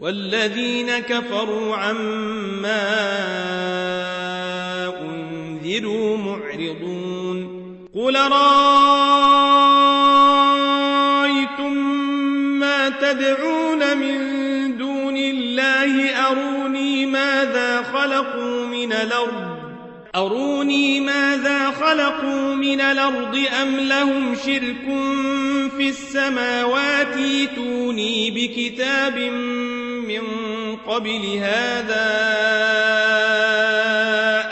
والذين كفروا عما أنذروا معرضون قل رأيتم ما تدعون من دون الله أروني ماذا خلقوا من الأرض أروني ماذا خلقوا من الأرض أم لهم شرك في السماوات يتوني بكتاب من قبل هذا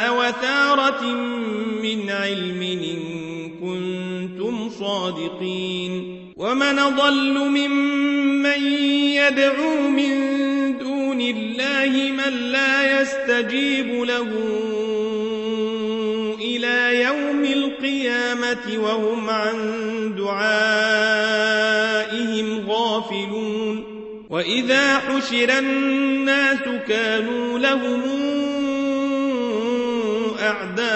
أوثارة من علم إن كنتم صادقين ومن ضل ممن يدعو من دون الله من لا يستجيب له إلى يوم القيامة وهم عن دعائهم غافلون وإذا حشر الناس كانوا لهم أعداء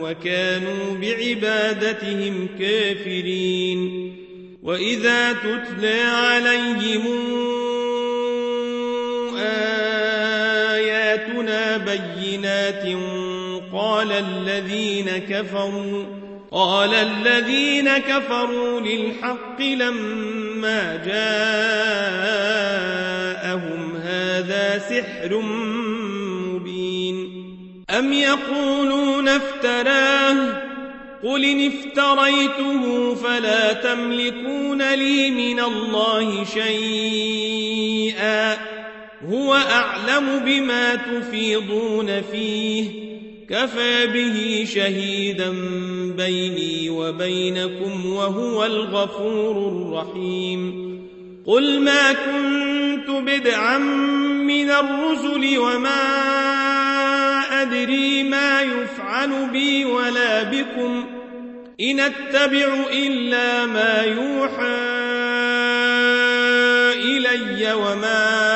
وكانوا بعبادتهم كافرين وإذا تتلى عليهم آياتنا بينات قال الذين كفروا قال الذين كفروا للحق لما جاءهم هذا سحر مبين. أم يقولون افتراه؟ قل إن افتريته فلا تملكون لي من الله شيئا. هو أعلم بما تفيضون فيه. كفى به شهيدا بيني وبينكم وهو الغفور الرحيم. قل ما كنت بدعا من الرسل وما أدري ما يفعل بي ولا بكم. إن أتبع إلا ما يوحى إلي وما أنا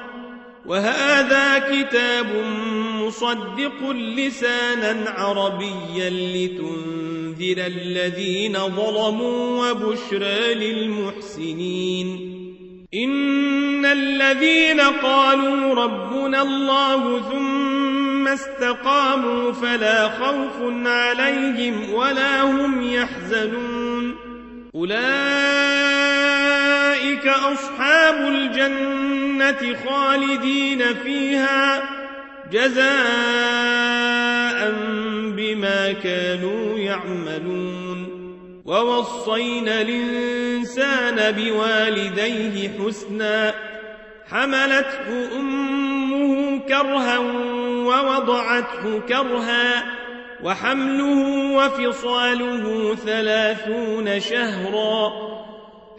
وهذا كتاب مصدق لسانا عربيا لتنذر الذين ظلموا وبشرى للمحسنين. إن الذين قالوا ربنا الله ثم استقاموا فلا خوف عليهم ولا هم يحزنون. أولئك أصحاب الجنة خالدين فيها جزاء بما كانوا يعملون. ووصينا الإنسان بوالديه حسنا حملته أمه كرها ووضعته كرها وحمله وفصاله ثلاثون شهرا.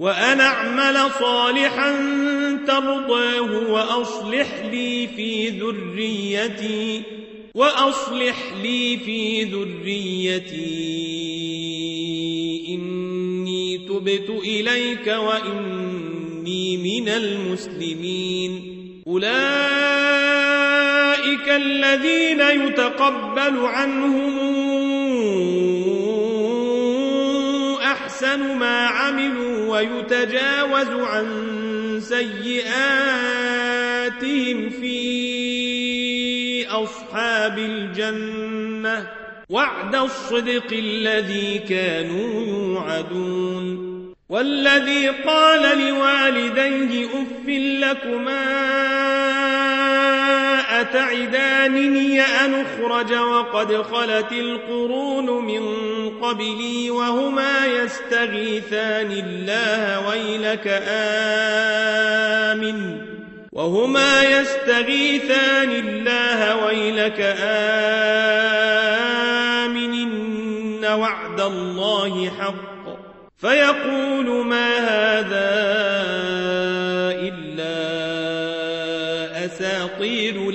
وأن أعمل صالحا ترضاه وأصلح لي في ذريتي وأصلح لي في ذريتي. إني تبت إليك وإني من المسلمين. أولئك الذين يتقبل عنهم أحسن ما عملوا. ويتجاوز عن سيئاتهم في أصحاب الجنة. وعد الصدق الذي كانوا يوعدون. والذي قال لوالديه أف لكما أتعدانني أن أخرج وقد خلت القرون من قبلي وهما يستغيثان الله ويلك آمن. وهما يستغيثان الله ويلك آمن. إن وعد الله حق. فيقول ما هذا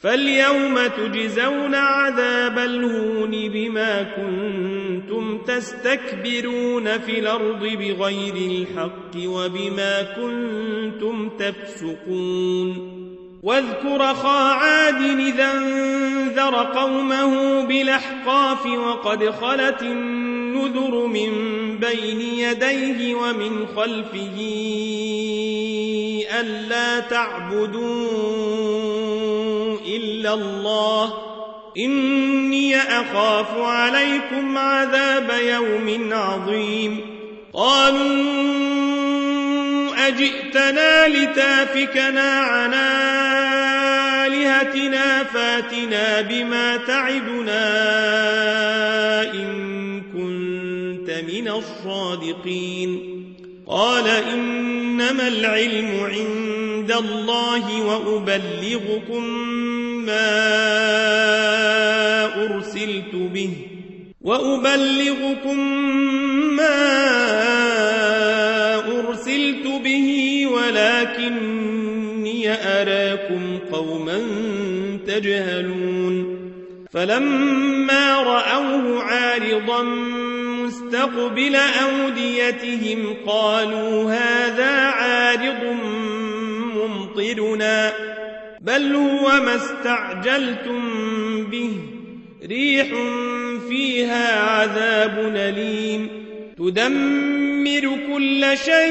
فاليوم تجزون عذاب الهون بما كنتم تستكبرون في الأرض بغير الحق وبما كنتم تفسقون. واذكر خا عاد إذا انذر قومه بالأحقاف وقد خلت النذر من بين يديه ومن خلفه ألا تعبدوا الله. إني أخاف عليكم عذاب يوم عظيم. قالوا أجئتنا لتافكنا عن آلهتنا فاتنا بما تعدنا إن كنت من الصادقين. قال إنما العلم عند الله وأبلغكم ما أرسلت به وأبلغكم ما أرسلت به ولكني أراكم قوما تجهلون فلما رأوه عارضا مستقبل أوديتهم قالوا هذا عارض ممطرنا بل هو ما استعجلتم به. ريح فيها عذاب أليم. تدمر كل شيء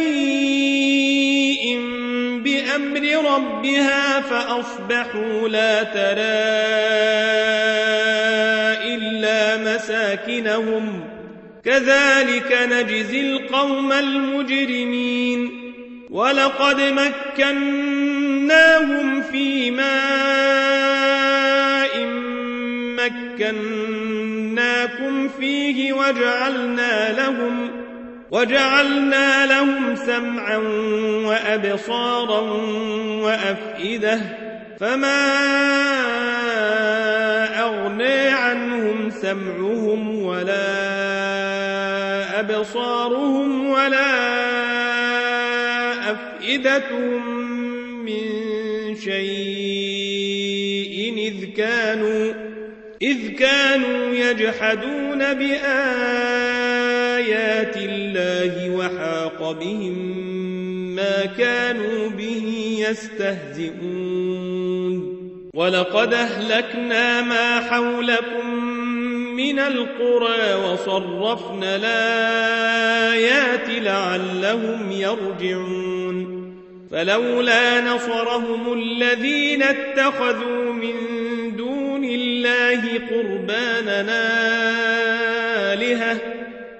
بأمر ربها فأصبحوا لا ترى إلا مساكنهم. كذلك نجزي القوم المجرمين. ولقد مكناهم في ماء مكناكم فيه وجعلنا لهم وجعلنا لهم سمعا وأبصارا وأفئدة فما أغني عنهم سمعهم ولا أبصارهم ولا أفئدتهم من شيء إذ كانوا إذ كانوا يجحدون بآيات الله وحاق بهم ما كانوا به يستهزئون. ولقد أهلكنا ما حولكم من القرى وصرفنا الآيات لعلهم يرجعون. فلولا نصرهم الذين اتخذوا من دون الله قرباننا آلهة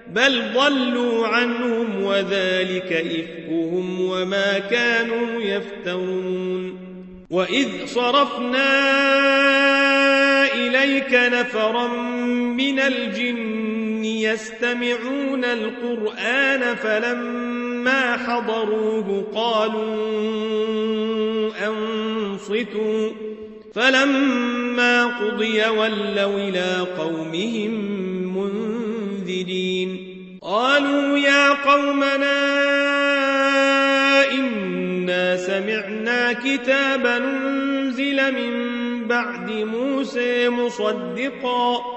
بل ضلوا عنهم وذلك إفكهم وما كانوا يفترون. وإذ صرفنا إليك نفرا من الجن يستمعون القرآن فلما حضروه قالوا أنصتوا فلما قضي ولوا إلى قومهم منذرين قالوا يا قومنا إنا سمعنا كتابا أنزل من بعد موسى مصدقا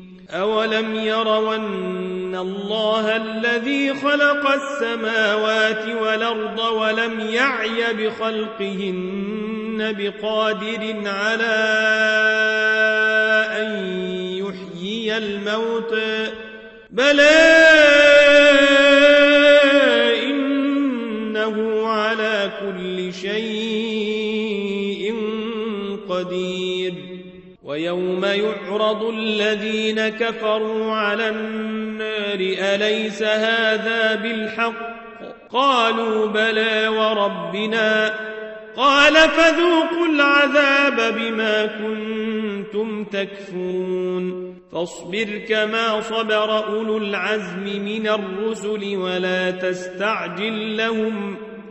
أولم يروا أن الله الذي خلق السماوات والأرض ولم يعي بخلقهن بقادر على أن يحيي الموت بلى إنه على كل شيء قدير ويوم يعرض الذين كفروا على النار أليس هذا بالحق؟ قالوا بلى وربنا. قال فذوقوا العذاب بما كنتم تكفرون. فاصبر كما صبر أولو العزم من الرسل ولا تستعجل لهم.